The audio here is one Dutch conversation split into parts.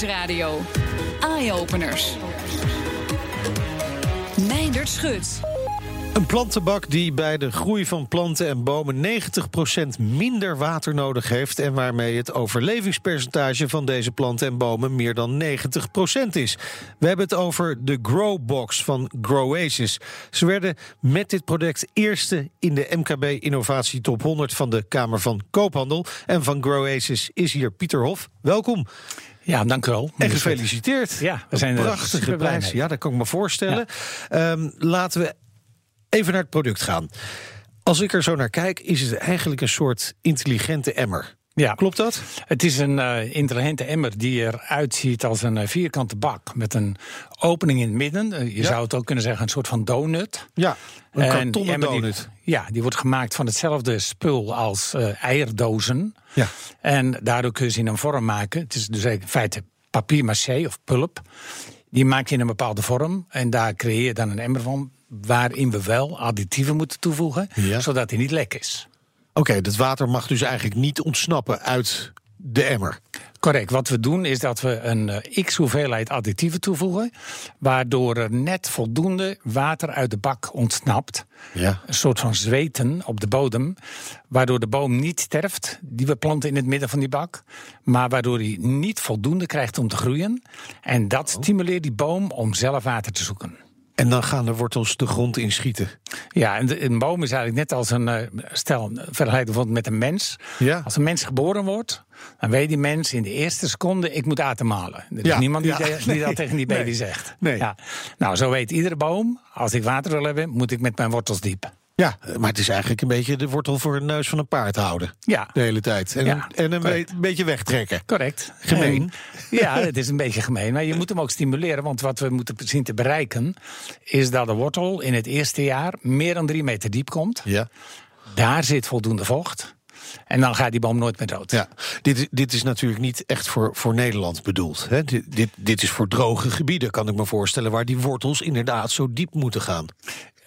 Nieuwsradio. Eye-openers. Meindert Schut. Een plantenbak die bij de groei van planten en bomen 90% minder water nodig heeft. En waarmee het overlevingspercentage van deze planten en bomen meer dan 90% is. We hebben het over de Growbox van Growasis. Ze werden met dit product eerste in de MKB Innovatie Top 100 van de Kamer van Koophandel. En van Growasis is hier Pieter Hof. Welkom. Ja, dank u wel. En gefeliciteerd. Ja, we zijn een prachtige prijs. mee. Ja, dat kan ik me voorstellen. Ehm, laten we even naar het product gaan. Als ik er zo naar kijk, is het eigenlijk een soort intelligente emmer. Ja. Klopt dat? Het is een eh, intelligente emmer die eruit ziet als een eh, vierkante bak met een opening in het midden. Eh, je Ja. zou het ook kunnen zeggen een soort van donut. Ja, een En kartonnen emmer die- donut. ja, die wordt gemaakt van hetzelfde spul als eierdozen. Ja. En daardoor kun je ze in een vorm maken. Het is dus in feite papier maché of pulp. Die maak je in een bepaalde vorm. En daar creëer je dan een emmer van. Waarin we wel additieven moeten toevoegen. Ja. Zodat hij niet lek is. Oké, dat water mag dus eigenlijk niet ontsnappen uit de emmer. Correct. Wat we doen is dat we een eh, x hoeveelheid additieven toevoegen. Waardoor er net voldoende water uit de bak ontsnapt. Ja. Een soort van zweten op de bodem. Waardoor de boom niet sterft, die we planten in het midden van die bak. Maar waardoor hij niet voldoende krijgt om te groeien. En dat stimuleert die boom om zelf water te zoeken. En dan gaan de wortels de grond inschieten. Ja, en de- een boom is eigenlijk net als een, eh, stel, vergelijk bijvoorbeeld met een mens. Ja. Als een mens geboren wordt, dan weet die mens in de eerste seconde, ik moet ademhalen. Er is Ja, niemand die, ja, de- die nee, dat tegen die baby nee, zegt. nee. Ja. Nou, zo weet iedere boom, als ik water wil hebben, moet ik met mijn wortels diep. Ja, maar het is eigenlijk een beetje de wortel voor de neus van een paard houden. Ja, De hele tijd. En, Ja, een- en een beetje wegtrekken. correct. Gemeen. En- ja, het is een beetje gemeen. Maar je moet hem ook stimuleren. Want wat we moeten zien te bereiken... is dat de wortel in het eerste jaar meer dan drie meter diep komt. Ja. Daar zit voldoende vocht. En dan gaat die boom nooit meer dood. Ja, dit, is- dit is natuurlijk niet echt voor, voor Nederland bedoeld. Hè? Dit, dit, dit is voor droge gebieden, kan ik me voorstellen, waar die wortels inderdaad zo diep moeten gaan.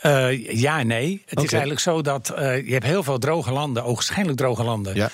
Eh, ja nee. Het is eigenlijk zo dat eh, je hebt heel veel droge landen, ogenschijnlijk droge landen, Ja.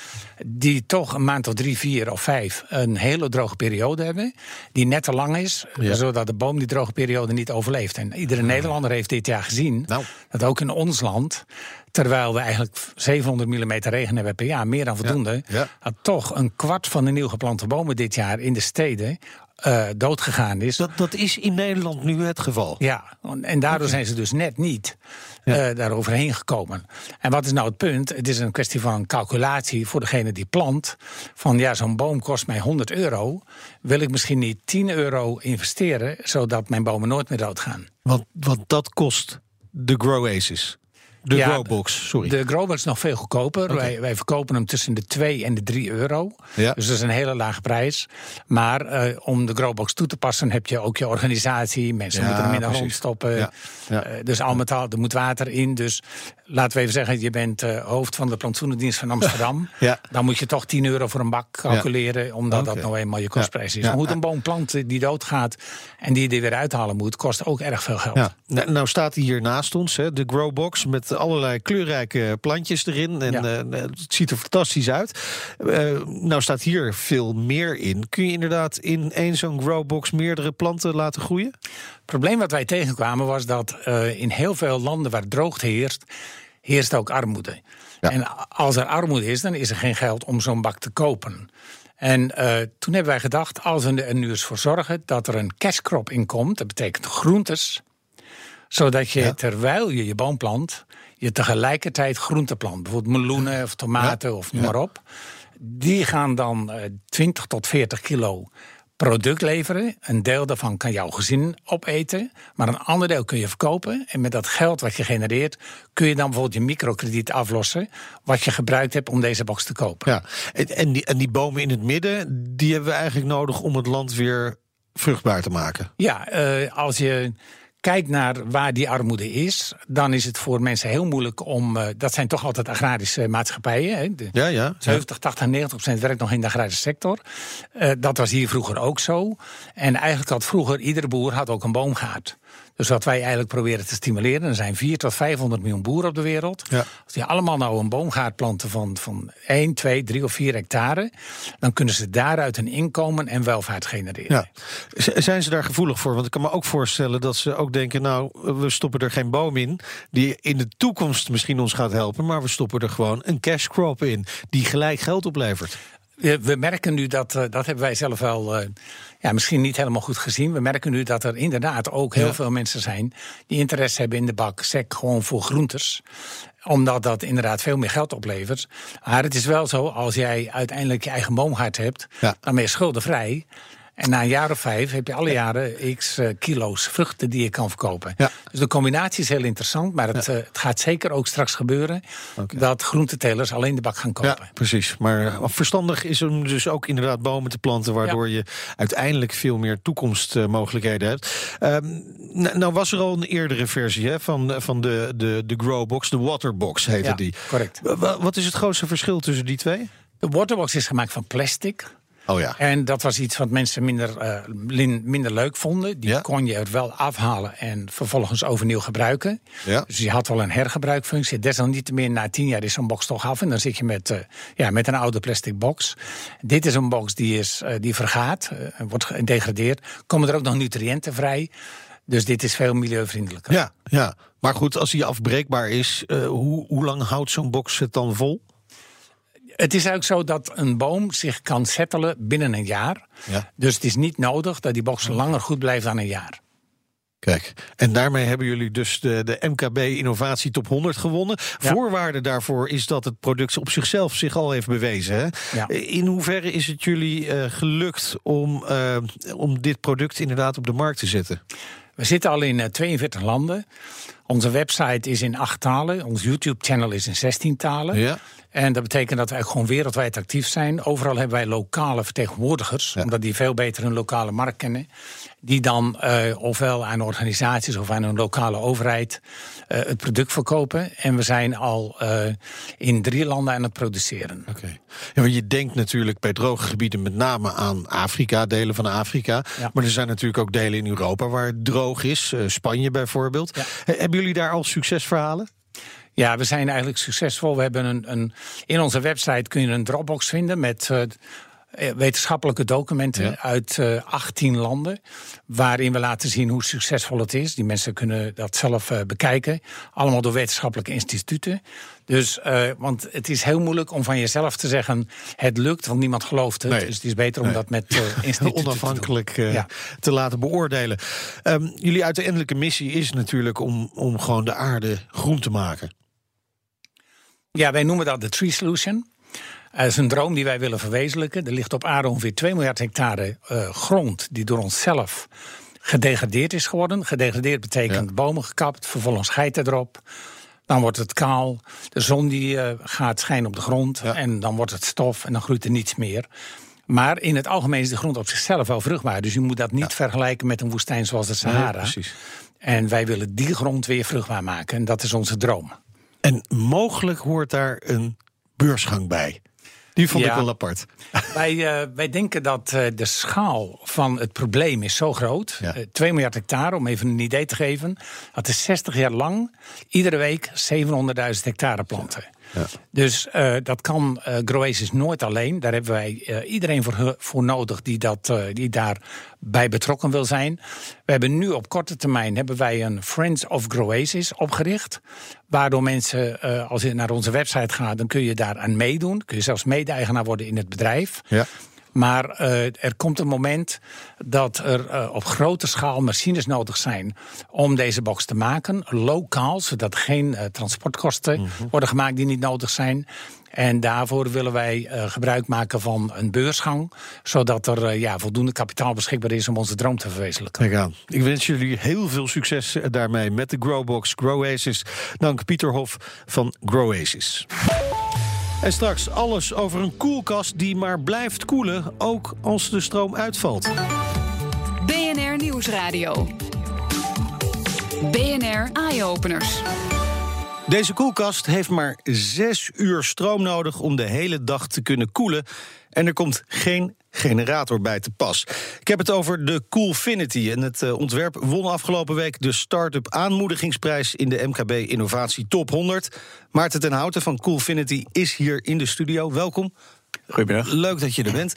die toch een maand of drie, vier of vijf een hele droge periode hebben, die net te lang is, Ja. zodat de boom die droge periode niet overleeft. En iedere Nederlander heeft dit jaar gezien Nou. dat ook in ons land, terwijl we eigenlijk 700 mm regen hebben per jaar, meer dan voldoende, ja. dat toch een kwart van de nieuw geplante bomen dit jaar in de steden eh, doodgegaan is. Dat, dat is in Nederland nu het geval. Ja, en daardoor zijn ze dus net niet eh daar overheen gekomen. En wat is nou het punt? Het is een kwestie van calculatie voor degene die plant. Van ja, zo'n boom kost mij 100 euro. Wil ik misschien niet 10 euro investeren, zodat mijn bomen nooit meer doodgaan? Want, want dat kost de Growasis. De Ja, Growbox, sorry. De Growbox is nog veel goedkoper. Wij, wij verkopen hem tussen de 2 en de 3 euro. Ja. Dus dat is een hele lage prijs. Maar eh, om de Growbox toe te passen heb je ook je organisatie. Mensen Ja, moeten hem in de stoppen. Eh, dus al met al, er moet water in. Dus laten we even zeggen, je bent eh, hoofd van de plantsoenendienst van Amsterdam. Ja. Dan moet je toch 10 euro voor een bak calculeren. Omdat dat nou eenmaal je kostprijs is. Maar goed, een boom planten die doodgaat en die je er weer uithalen moet, kost ook erg veel geld. Ja, nou, nou staat hij hier naast ons, hè, de Growbox, met allerlei kleurrijke plantjes erin. En Ja. eh, het ziet er fantastisch uit. Eh, nou staat hier veel meer in. Kun je inderdaad in één zo'n Growbox meerdere planten laten groeien? Het probleem wat wij tegenkwamen was dat eh, in heel veel landen waar droogte heerst, heerst ook armoede. Ja. En als er armoede is, dan is er geen geld om zo'n bak te kopen. En eh, toen hebben wij gedacht, als we er nu eens voor zorgen dat er een cashcrop in komt, dat betekent groentes, zodat je Ja. terwijl je je boom plant, je tegelijkertijd groenten plant. Bijvoorbeeld meloenen of tomaten Ja. of noem Ja. maar op. Die gaan dan eh 20 tot 40 kilo product leveren. Een deel daarvan kan jouw gezin opeten. Maar een ander deel kun je verkopen. En met dat geld wat je genereert... kun je dan bijvoorbeeld je microkrediet aflossen... wat je gebruikt hebt om deze box te kopen. Ja, en, en, die, en die bomen in het midden, die hebben we eigenlijk nodig om het land weer vruchtbaar te maken. Ja, eh, als je kijkt naar waar die armoede is... dan is het voor mensen heel moeilijk om... eh, dat zijn toch altijd agrarische maatschappijen. Hè? De- Ja, ja. 70, 80, 90 procent werkt nog in de agrarische sector. Eh, dat was hier vroeger ook zo. En eigenlijk had vroeger iedere boer had ook een boomgaard. Dus wat wij eigenlijk proberen te stimuleren, er zijn 4 tot 500 miljoen boeren op de wereld. Ja. Als die allemaal nou een boomgaard planten van, van 1, 2, 3 of 4 hectare, dan kunnen ze daaruit een inkomen en welvaart genereren. Ja. Zijn ze daar gevoelig voor? Want ik kan me ook voorstellen dat ze ook denken: nou, we stoppen er geen boom in die in de toekomst misschien ons gaat helpen, maar we stoppen er gewoon een cash crop in die gelijk geld oplevert. We, we merken nu dat, eh, dat hebben wij zelf wel eh, ja, misschien niet helemaal goed gezien. We merken nu dat er inderdaad ook heel Ja. veel mensen zijn die interesse hebben in de bak sec gewoon voor groentes omdat dat inderdaad veel meer geld oplevert. Maar het is wel zo, als jij uiteindelijk je eigen boomgaard hebt, Ja. dan ben je schuldenvrij. En na een jaar of vijf heb je alle jaren x eh, kilo's vruchten die je kan verkopen. Ja. Dus de combinatie is heel interessant. Maar het, eh, het gaat zeker ook straks gebeuren dat groentetelers alleen de bak gaan kopen. Ja, precies. Maar eh, verstandig is om dus ook inderdaad bomen te planten, waardoor je uiteindelijk veel meer toekomstmogelijkheden hebt. Ehm, nou, nou was er al een eerdere versie hè, van, van de, de, de Growbox, de Waterbox heette Ja, die. correct. Wa- Wat is het grootste verschil tussen die twee? De waterbox is gemaakt van plastic. Oh ja. En dat was iets wat mensen minder, eh, minder leuk vonden. Die Ja. kon je er wel afhalen en vervolgens overnieuw gebruiken. Ja. Dus je had wel een hergebruikfunctie. Desalniettemin, na tien jaar is zo'n box toch af. En dan zit je met, eh, ja, met een oude plastic box. Dit is een box die, is, eh, die vergaat, wordt gedegradeerd. Komen er ook nog nutriënten vrij. Dus dit is veel milieuvriendelijker. Ja, ja. Maar goed, als die afbreekbaar is, hoe, hoe lang houdt zo'n box het dan vol? Het is eigenlijk zo dat een boom zich kan settelen binnen een jaar. Ja. Dus het is niet nodig dat die box langer goed blijft dan een jaar. Kijk, en daarmee hebben jullie dus de, de MKB Innovatie Top 100 gewonnen. Ja. Voorwaarde daarvoor is dat het product op zichzelf zich al heeft bewezen. Hè? Ja. In hoeverre is het jullie eh, gelukt om, eh, om dit product inderdaad op de markt te zetten? We zitten al in eh, 42 landen. Onze website is in acht talen. Ons YouTube-channel is in 16 talen. Ja. En dat betekent dat wij gewoon wereldwijd actief zijn. Overal hebben wij lokale vertegenwoordigers, Ja. omdat die veel beter hun lokale markt kennen. Die dan eh, ofwel aan organisaties of aan een lokale overheid eh, het product verkopen. En we zijn al eh, in drie landen aan het produceren. Oké. Ja, want je denkt natuurlijk bij droge gebieden met name aan Afrika, delen van Afrika. Ja. Maar er zijn natuurlijk ook delen in Europa waar het droog is. Spanje bijvoorbeeld. Hebben jullie daar al succesverhalen? Ja, we zijn eigenlijk succesvol. We hebben een, een, in onze website kun je een Dropbox vinden met eh, eh, wetenschappelijke documenten Ja. uit eh 18 landen. Waarin we laten zien hoe succesvol het is. Die mensen kunnen dat zelf bekijken. Allemaal door wetenschappelijke instituten. Dus, want het is heel moeilijk om van jezelf te zeggen: het lukt, want niemand gelooft het. Nee. Dus het is beter om Nee. dat met instituten te onafhankelijk Ja. te laten beoordelen. Ehm, jullie uiteindelijke missie is natuurlijk om, om gewoon de aarde groen te maken. Ja, wij noemen dat de Tree Solution. Dat is een droom die wij willen verwezenlijken. Er ligt op aarde ongeveer 2 miljard hectare eh, grond die door onszelf gedegradeerd is geworden. Gedegradeerd betekent Ja. bomen gekapt, vervolgens geiten erop. Dan wordt het kaal, de zon die eh, gaat schijnen op de grond Ja. en dan wordt het stof en dan groeit er niets meer. Maar in het algemeen is de grond op zichzelf wel vruchtbaar. Dus je moet dat niet vergelijken met een woestijn zoals de Sahara. Nee. En wij willen die grond weer vruchtbaar maken. En dat is onze droom. En mogelijk hoort daar een beursgang bij. Die vond Ja. ik wel apart. Wij, eh, wij denken dat eh, de schaal van het probleem is zo groot. Ja. Eh, 2 miljard hectare, om even een idee te geven. Dat is 60 jaar lang iedere week 700.000 hectare planten. Ja. Dus eh, dat kan Groasis nooit alleen. Daar hebben wij eh, iedereen voor, voor nodig die, dat, eh, die daarbij betrokken wil zijn. We hebben nu op korte termijn hebben wij een Friends of Groasis opgericht. Waardoor mensen, als je naar onze website gaat, dan kun je daar aan meedoen. Kun je zelfs mede-eigenaar worden in het bedrijf. Ja. Maar eh, er komt een moment dat er eh, op grote schaal machines nodig zijn om deze box te maken. Lokaal, zodat geen eh, transportkosten worden gemaakt die niet nodig zijn. En daarvoor willen wij eh, gebruik maken van een beursgang. Zodat er ja, voldoende kapitaal beschikbaar is om onze droom te verwezenlijken. Kijk aan. Ik wens jullie heel veel succes daarmee met de Growbox Growasis. Dank Pieter Hof van Growasis. En straks alles over een koelkast die maar blijft koelen, ook als de stroom uitvalt. BNR Nieuwsradio. BNR Eye-Openers. Deze koelkast heeft maar zes uur stroom nodig om de hele dag te kunnen koelen. En er komt geen generator bij te pas. Ik heb het over de Coolfinity. En het uh, ontwerp won afgelopen week de Startup Aanmoedigingsprijs in de MKB Innovatie Top 100. Maarten ten Houten van Coolfinity is hier in de studio. Welkom. Goedemiddag. Leuk dat je er bent.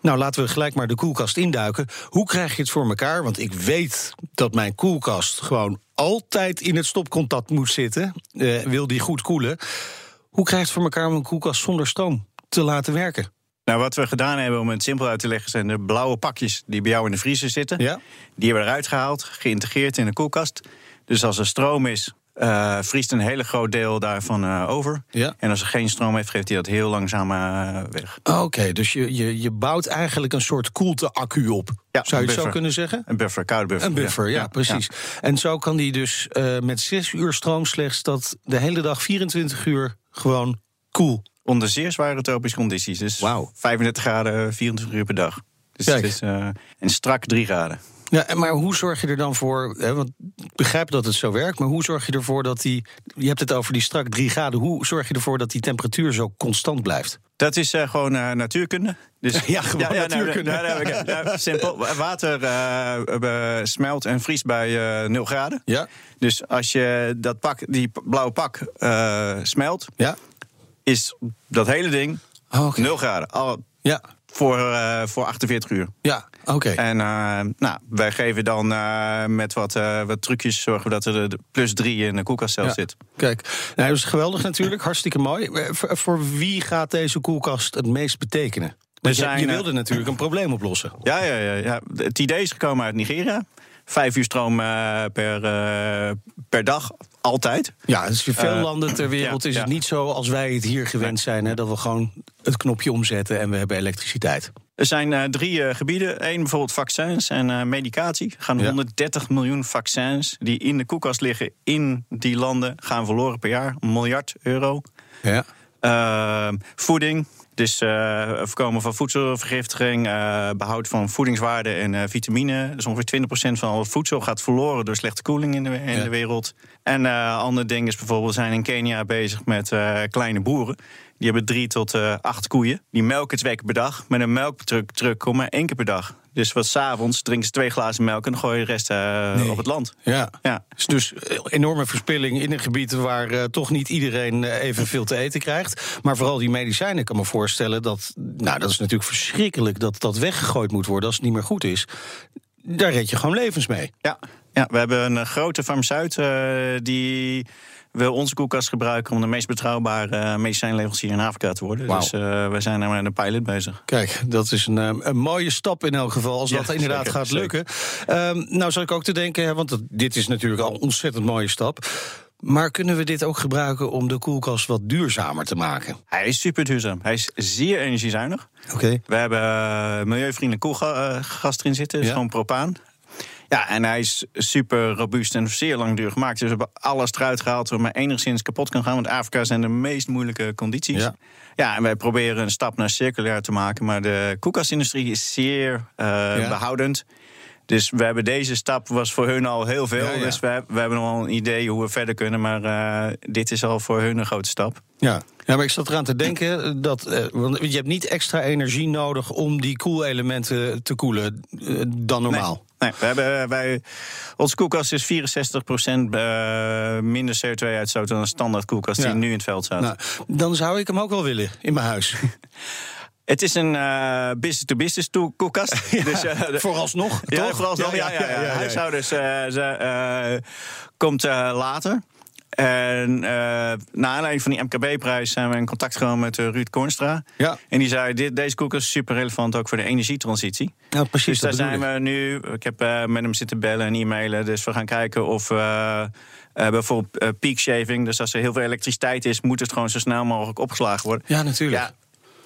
Nou, laten we gelijk maar de koelkast induiken. Hoe krijg je het voor elkaar? Want ik weet dat mijn koelkast gewoon altijd in het stopcontact moet zitten. Uh, wil die goed koelen. Hoe krijg je het voor elkaar om een koelkast zonder stroom te laten werken? Nou, wat we gedaan hebben, om het simpel uit te leggen, zijn de blauwe pakjes die bij jou in de vriezer zitten. Ja. Die hebben we eruit gehaald, geïntegreerd in de koelkast. Dus als er stroom is, uh, vriest een hele groot deel daarvan uh, over. Ja. En als er geen stroom heeft, geeft hij dat heel langzaam uh, weg. Oké, okay, dus je, je, je bouwt eigenlijk een soort koelte-accu op. Ja, Zou je het zo kunnen zeggen? Een buffer, koude buffer. Een buffer, ja, ja precies. En zo kan die dus met 6 uur stroom slechts dat de hele dag 24 uur gewoon koel. Onder zeer zware tropische condities. Dus wow. 35 graden, 24 uur per dag. Dus Kijk. het is en strak 3 graden. Ja, maar hoe zorg je er dan voor? Hè, want ik begrijp dat het zo werkt, maar hoe zorg je ervoor dat die. Je hebt het over die strak 3 graden. Hoe zorg je ervoor dat die temperatuur zo constant blijft? Dat is uh, gewoon uh, natuurkunde. Dus, ja, gewoon ja, ja, natuurkunde. Nou, nou, nou, simpel. Water uh, smelt en vriest bij 0 graden. Ja. Dus als je dat pak, die blauwe pak smelt, ja. Is dat hele ding oh, okay. 0 graden. Al ja. voor, voor 48 uur. Ja, oké. Okay. En uh, nou, wij geven dan uh, met wat, wat trucjes zorgen dat er de plus drie in de koelkast zelf ja. zit. Kijk, nou, dat is geweldig natuurlijk, hartstikke mooi. Voor, voor, wie gaat deze koelkast het meest betekenen? Want zijn, je, je wilde natuurlijk een probleem oplossen. Ja, ja, ja, ja, het idee is gekomen uit Nigeria. Vijf uur stroom per, per dag, altijd. Ja, dus in veel landen ter wereld ja, is het ja. niet zo als wij het hier gewend zijn. Hè, dat we gewoon het knopje omzetten en we hebben elektriciteit. Er zijn uh, drie uh, gebieden. Eén bijvoorbeeld vaccins en uh, medicatie. Gaan Ja. 130 miljoen vaccins die in de koelkast liggen in die landen gaan verloren per jaar. Een miljard euro. Ja. Uh, voeding. Dus uh, voorkomen van voedselvergiftiging, uh, behoud van voedingswaarde en uh, vitamine. Dus ongeveer 20% van al het voedsel gaat verloren door slechte koeling in de, in Ja. de wereld. En uh, ander ding is bijvoorbeeld, we zijn in Kenia bezig met kleine boeren. Die hebben drie tot uh, acht koeien. Die melken twee keer per dag. Met een melktruck truck kom maar één keer per dag. Dus wat s'avonds drinken ze twee glazen melk en gooien de rest uh, Nee. op het land. Ja. Ja. Dus, dus enorme verspilling in een gebied waar uh, toch niet iedereen evenveel te eten krijgt. Maar vooral die medicijnen, ik kan me voorstellen dat. Nou, dat is natuurlijk verschrikkelijk dat dat weggegooid moet worden als het niet meer goed is. Daar red je gewoon levens mee. Ja, ja we hebben een grote farmaceut die wil onze koelkast gebruiken om de meest betrouwbare medicijnleverancier in Afrika te worden. Dus uh, we zijn daar met een pilot bezig. Kijk, dat is een, um, een mooie stap in elk geval, als Ja, dat inderdaad zeker, gaat lukken. Um, nou, zal ik ook te denken, hè, want dat, dit is natuurlijk al een ontzettend mooie stap. Maar kunnen we dit ook gebruiken om de koelkast wat duurzamer te maken? Hij is super duurzaam. Hij is zeer energiezuinig. Oké. We hebben milieuvriendelijk koelgas erin zitten, dus Ja. gewoon propaan. Ja, en hij is super robuust en zeer langdurig gemaakt. Dus we hebben alles eruit gehaald wat maar enigszins kapot kan gaan. Want Afrika zijn de meest moeilijke condities. Ja. Ja, en wij proberen een stap naar circulair te maken. Maar de koelkastindustrie is zeer uh, Ja. behoudend. Dus we hebben deze stap, was voor hun al heel veel. Ja, ja. Dus we, we hebben nog wel een idee hoe we verder kunnen. Maar uh, dit is al voor hun een grote stap. Ja. ja, maar ik zat eraan te denken dat. Uh, want je hebt niet extra energie nodig om die koelelementen te koelen uh, dan normaal. Nee. We hebben bij onze koelkast is 64% uh, minder CO2-uitstoot dan een standaard koelkast Ja. die nu in het veld staat. Nou, dan zou ik hem ook wel willen in mijn huis. Het is een uh, business-to-business -business koelkast. Ja, dus, uh, vooralsnog, ja, toch? vooralsnog, ja, ja, ja, ja, Huishoudens uh, ze, komt later. En uh, na aanleiding van die MKB-prijs zijn we in contact gekomen met uh, Ruud Kornstra. Ja. En die zei: dit, deze koelkast is super relevant ook voor de energietransitie. Ja, precies. Dus daar zijn ik. we nu. Ik heb uh, met hem zitten bellen en e-mailen. Dus we gaan kijken of we bijvoorbeeld peak shaving. Dus als er heel veel elektriciteit is, moet het gewoon zo snel mogelijk opgeslagen worden. Ja, natuurlijk. Ja.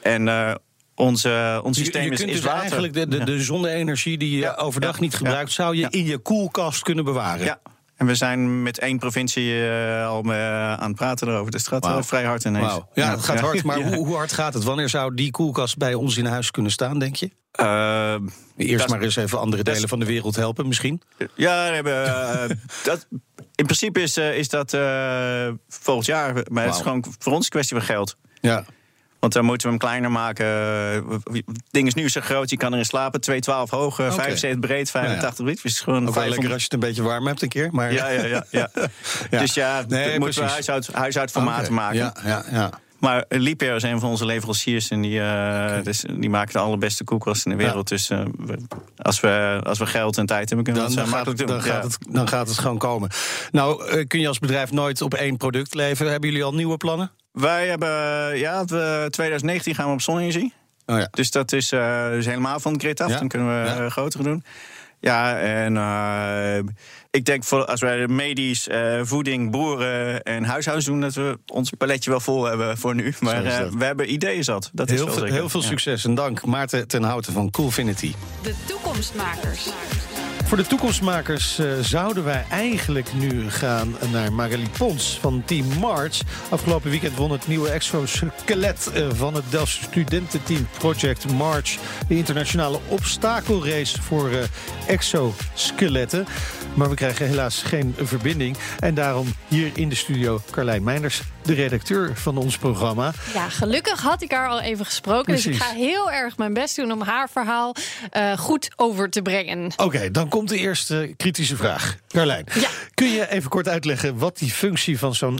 En onze, ons systeem je is, kunt is dus water. eigenlijk de, de, de zonne-energie die je Ja. overdag Ja. niet gebruikt, zou je in je koelkast kunnen bewaren. Ja. En we zijn met één provincie uh, al uh, aan het praten erover. Dus het gaat Wauw. uh, vrij hard ineens. Wauw. Ja, het gaat hard. Maar hoe, hoe hard gaat het? Wanneer zou die koelkast bij ons in huis kunnen staan, denk je? Uh, Eerst maar eens even andere delen van de wereld helpen, misschien. Ja, we hebben, uh, dat, in principe is, is dat volgend jaar. Maar wow. het is gewoon voor ons een kwestie van geld. Ja. Want dan moeten we hem kleiner maken. Het ding is nu zo groot, je kan erin slapen. 212 hoog, eh, Oké. 75 breed, 85 breed. Het is gewoon Ook wel lekker 500 als je het een beetje warm hebt een keer. Maar... Ja, ja, ja. ja. Ja. Dus ja, Nee, moeten we huishoud, huishoudformaten Oké, maken. Ja, ja, ja. Maar Liebherr is een van onze leveranciers en die, eh, dus, die maken de allerbeste koelkast in de wereld. Dus eh, als, we, als we geld en tijd hebben, kunnen we Dan, dat dan, zo gaat het, doen. dan, gaat Ja. het, dan gaat het gewoon komen. Nou, eh, kun je als bedrijf nooit op één product leveren. Hebben jullie al nieuwe plannen? Wij hebben, ja, we- 2019 gaan we op zonne-energie. Oh ja. Dus dat is eh, dus helemaal van de grid af. Ja. Dan kunnen we Ja. eh, groter doen. Ja, en eh, ik denk voor als wij medisch, eh, voeding, boeren en huishoudens doen, dat we ons paletje wel vol hebben voor nu. Maar eh, we hebben ideeën zat. Dat is Heel, wel veel, heel veel Ja. succes en dank. Maarten ten Houten van Coolfinity. De toekomstmakers. Voor de toekomstmakers eh, zouden wij eigenlijk nu gaan naar Magali Pons van Team March. Afgelopen weekend won het nieuwe exoskelet eh, van het Delftse studententeam Project March. De internationale obstakelrace voor eh, exoskeletten. Maar we krijgen helaas geen verbinding. En daarom hier in de studio Carlijn Meinders, de redacteur van ons programma. Ja, gelukkig had ik haar al even gesproken. Dus ik ga heel erg mijn best doen om haar verhaal goed over te brengen. Oké, dan komt de eerste kritische vraag. Carlijn, Ja. kun je even kort uitleggen wat die functie van zo'n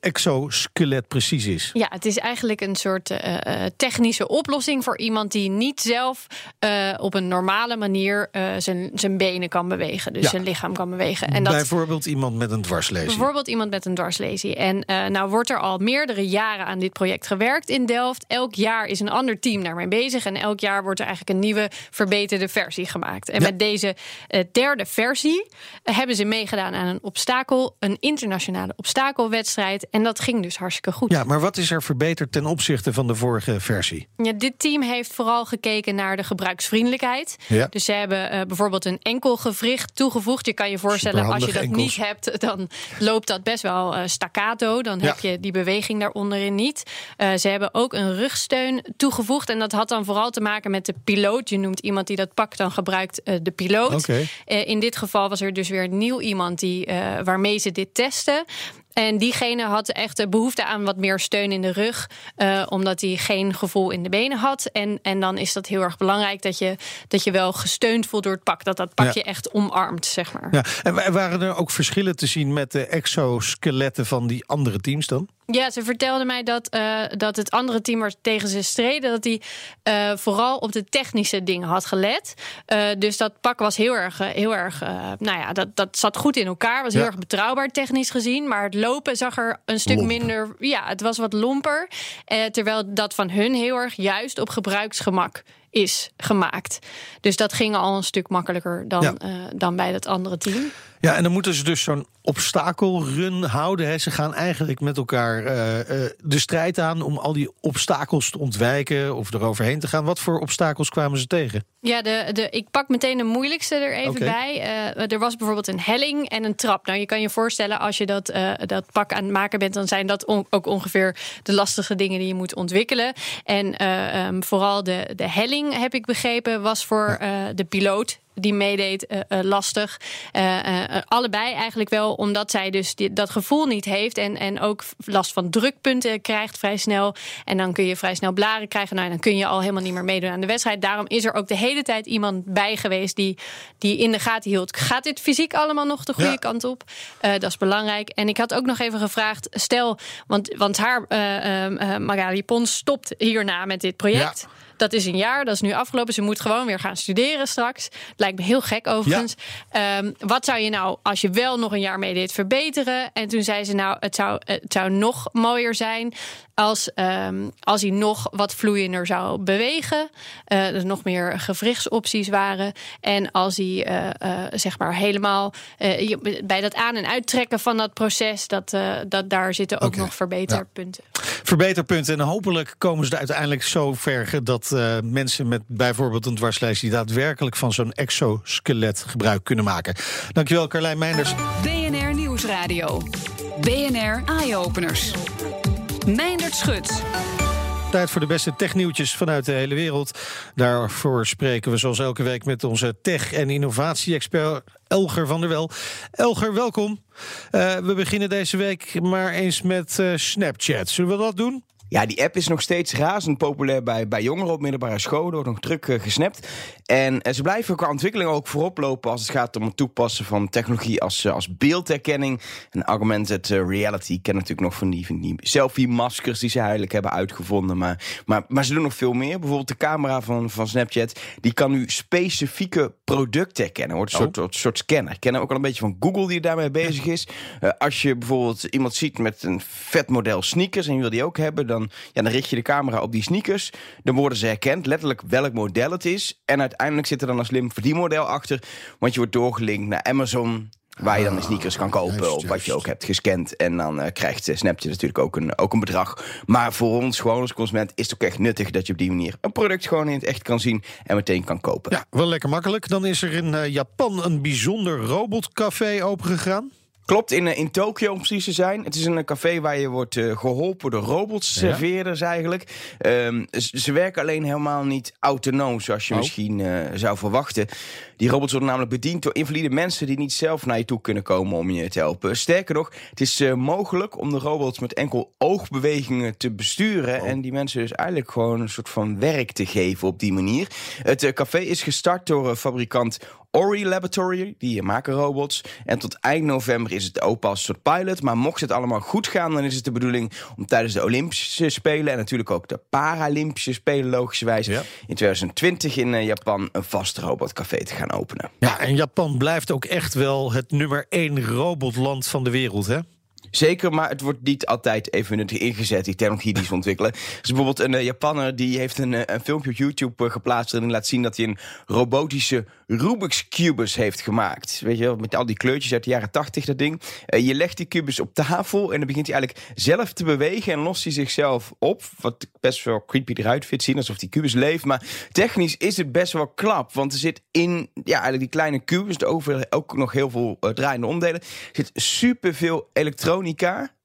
exoskelet precies is? Ja, het is eigenlijk een soort eh, eh, technische oplossing voor iemand die niet zelf eh, op een normale manier zijn, zijn benen kan bewegen. Dus Ja. zijn lichaam kan bewegen. En dat Bijvoorbeeld iemand met een dwarslesie. Bijvoorbeeld iemand met een dwarslesie. En nou wordt er al meerdere jaren aan dit project gewerkt in Delft. Elk jaar is een ander team daarmee bezig. En elk jaar wordt er eigenlijk een nieuwe verbeterde versie gemaakt. En Ja. met deze derde versie eh, hebben ze meegedaan aan een obstakel, een internationale obstakelwedstrijd. En dat ging dus hartstikke goed. Ja, maar wat is er verbeterd ten opzichte van de vorige versie? Ja, dit team heeft vooral gekeken naar de gebruiksvriendelijkheid. Ja. Dus ze hebben eh, bijvoorbeeld een enkel gewricht toegevoegd. Je kan je voorstellen, als je dat niet hebt, dan loopt dat best wel eh, staccato. Dan Ja. heb je die beweging daaronderin niet. Eh, ze hebben ook een rugsteun toegevoegd. En dat had dan vooral te maken met de piloot. Je noemt iemand die dat pak, dan gebruikt eh, de piloot. Eh, in dit geval was er dus weer nieuw iemand die, eh, waarmee ze dit testen. En diegene had echt de behoefte aan wat meer steun in de rug, eh, omdat hij geen gevoel in de benen had. En, en dan is dat heel erg belangrijk dat je, dat je wel gesteund voelt door het pak. Dat dat pakje Ja. echt omarmt, zeg maar. Ja, en wa- waren er ook verschillen te zien met de exoskeletten van die andere teams dan? Ja, ze vertelde mij dat, eh, dat het andere team waar tegen ze streden, dat die eh, vooral op de technische dingen had gelet. Eh, dus dat pak was heel erg, heel erg nou ja, dat, dat zat goed in elkaar. Was heel erg betrouwbaar technisch gezien. Maar het lopen zag er een stuk Lomp. minder. Ja, het was wat lomper. Terwijl dat van hun heel erg juist op gebruiksgemak is gemaakt. Dus dat ging al een stuk makkelijker dan, Ja. dan bij dat andere team. Ja, en dan moeten ze dus zo'n obstakelrun houden. Hè. Ze gaan eigenlijk met elkaar eh, eh, de strijd aan om al die obstakels te ontwijken of eroverheen te gaan. Wat voor obstakels kwamen ze tegen? Ja, de, de, ik pak meteen de moeilijkste er even bij. Eh, er was bijvoorbeeld een helling en een trap. Nou, je kan je voorstellen, als je dat, dat pak aan het maken bent, dan zijn dat on- ook ongeveer de lastige dingen die je moet ontwikkelen. En eh, ehm, vooral de, de helling, heb ik begrepen, was voor de piloot. Die meedeed eh, eh, lastig. Eh, allebei eigenlijk wel, omdat zij dus die- dat gevoel niet heeft. En, en ook last van drukpunten krijgt vrij snel. En dan kun je vrij snel blaren krijgen. Nou, dan kun je al helemaal niet meer meedoen aan de wedstrijd. Daarom is er ook de hele tijd iemand bij geweest die, die in de gaten hield. Gaat dit fysiek allemaal nog de goede Ja. kant op? Dat is belangrijk. En ik had ook nog even gevraagd, stel, want, want haar Magali Pons stopt hierna met dit project. Ja. Dat is een jaar, dat is nu afgelopen. Ze moet gewoon weer gaan studeren straks. Lijkt me heel gek overigens. Ehm, wat zou je nou, als je wel nog een jaar meedeed, verbeteren? En toen zei ze nou, het zou, het zou nog mooier zijn als, ehm, als hij nog wat vloeiender zou bewegen. Eh er nog meer gewrichtsopties waren. En als hij eh, eh, zeg maar helemaal je- bij dat aan- en uittrekken van dat proces, dat, dat daar zitten ook nog verbeterpunten. Verbeterpunten. En hopelijk komen ze er uiteindelijk zo ver dat eh, mensen met bijvoorbeeld een dwarslesie daadwerkelijk van zo'n exoskelet gebruik kunnen maken. Dankjewel, Carlijn Meinders. BNR Nieuwsradio. BNR Eye-Openers. Meindert Schut. Tijd voor de beste technieuwtjes vanuit de hele wereld. Daarvoor spreken we zoals elke week met onze tech- en innovatie-expert Elger van der Wel. Elger, welkom. Eh, we beginnen deze week maar eens met eh, Snapchat. Zullen we dat doen? Ja, die app is nog steeds razend populair bij, bij jongeren op middelbare scholen. Wordt nog druk uh, gesnapt. En, en, ze blijven qua ontwikkeling ook voorop lopen als het gaat om het toepassen van technologie als, uh, als beeldherkenning. En augmented reality. Ik ken natuurlijk nog van die, van die selfie-maskers die ze eigenlijk hebben uitgevonden. Maar, maar, maar ze doen nog veel meer. Bijvoorbeeld de camera van, van Snapchat. Die kan nu specifieke producten herkennen. Wordt een soort, oh. soort scanner. Ik ken ook al een beetje van Google die daarmee bezig is. als je bijvoorbeeld iemand ziet met een vet model sneakers en je wil die ook hebben, dan, ja, dan richt je de camera op die sneakers. Dan worden ze herkend, letterlijk welk model het is. En uiteindelijk zit er dan een slim verdienmodel achter, want je wordt doorgelinkt naar Amazon. Waar je dan de ah, sneakers kan kopen, of wat je ook hebt gescand. En dan uh, krijgt uh, Snapchat natuurlijk ook een, ook een bedrag. Maar voor ons, gewoon als consument, is het ook echt nuttig dat je op die manier een product gewoon in het echt kan zien en meteen kan kopen. Ja, wel lekker makkelijk. Dan is er in uh, Japan een bijzonder robotcafé opengegaan. Klopt, in, eh, in Tokio om precies te zijn. Het is een café waar je wordt uh, geholpen door robotserveerders ja. eigenlijk. Um, ze, werken alleen helemaal niet autonoom, zoals je oh. misschien uh, zou verwachten. Die robots worden namelijk bediend door invalide mensen... die niet zelf naar je toe kunnen komen om je te helpen. Sterker nog, het is uh, mogelijk om de robots met enkel oogbewegingen te besturen... Oh. en die mensen dus eigenlijk gewoon een soort van werk te geven op die manier. Het café is gestart door fabrikant Ori Laboratory, die maken robots. En tot eind november is het open als een soort pilot. Maar mocht het allemaal goed gaan, dan is het de bedoeling om tijdens de Olympische Spelen... en natuurlijk ook de Paralympische Spelen logischerwijs... in 2020 in eh, Japan een vast robotcafé te gaan openen. Ja, en Japan blijft ook echt wel het nummer één robotland van de wereld, hè? Zeker, maar het wordt niet altijd even nuttig ingezet, die technologie die ze ontwikkelen. Dus bijvoorbeeld een uh, Japanner die heeft een, uh, een filmpje op YouTube uh, geplaatst... en laat zien dat hij een robotische Rubik's Cubus heeft gemaakt. Weet je wel, met al die kleurtjes uit de jaren 80, dat ding. je legt die kubus op tafel en dan begint hij eigenlijk zelf te bewegen... en lost hij zichzelf op, wat best wel creepy eruit vindt zien... alsof die kubus leeft, maar technisch is het best wel klap. Want er zit in ja, eigenlijk die kleine kubus, er over ook nog heel veel draaiende onderdelen... zit superveel elektronica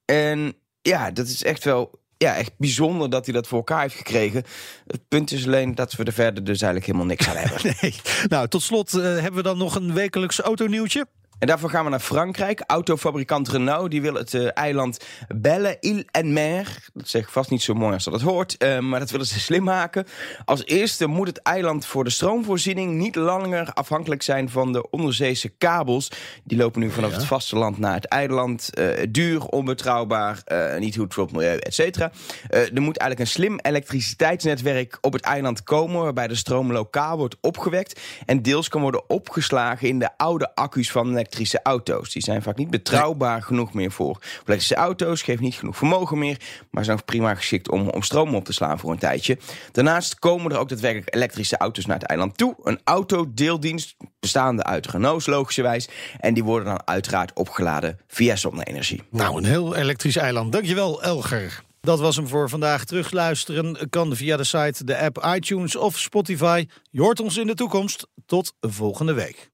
en ja, dat is echt wel ja, echt bijzonder dat hij dat voor elkaar heeft gekregen. Het punt is alleen dat we er verder dus eigenlijk helemaal niks aan hebben. nee. Nou, tot slot uh, hebben we dan nog een wekelijks autonieuwtje. En daarvoor gaan we naar Frankrijk. Autofabrikant Renault die wil het uh, eiland Belle Île en Mer. Dat zeg ik vast niet zo mooi als dat het hoort. Uh, maar dat willen ze slim maken. Als eerste moet het eiland voor de stroomvoorziening niet langer afhankelijk zijn van de onderzeese kabels. Die lopen nu vanaf het vasteland naar het eiland. Uh, duur, onbetrouwbaar, niet goed voor het milieu, et cetera. er moet eigenlijk een slim elektriciteitsnetwerk op het eiland komen. Waarbij de stroom lokaal wordt opgewekt. En deels kan worden opgeslagen in de oude accu's van elektrische auto's. Die zijn vaak niet betrouwbaar genoeg meer voor elektrische auto's. Geven niet genoeg vermogen meer. Maar zijn prima geschikt om, om stroom op te slaan voor een tijdje. Daarnaast komen er ook daadwerkelijk elektrische auto's naar het eiland toe. Een autodeeldienst bestaande uit Renault's logischerwijs. En die worden dan uiteraard opgeladen via zonne-energie. Nou, een heel elektrisch eiland. Dankjewel, Elger. Dat was hem voor vandaag. Terugluisteren kan via de site, de app iTunes of Spotify. Je hoort ons in de toekomst. Tot volgende week.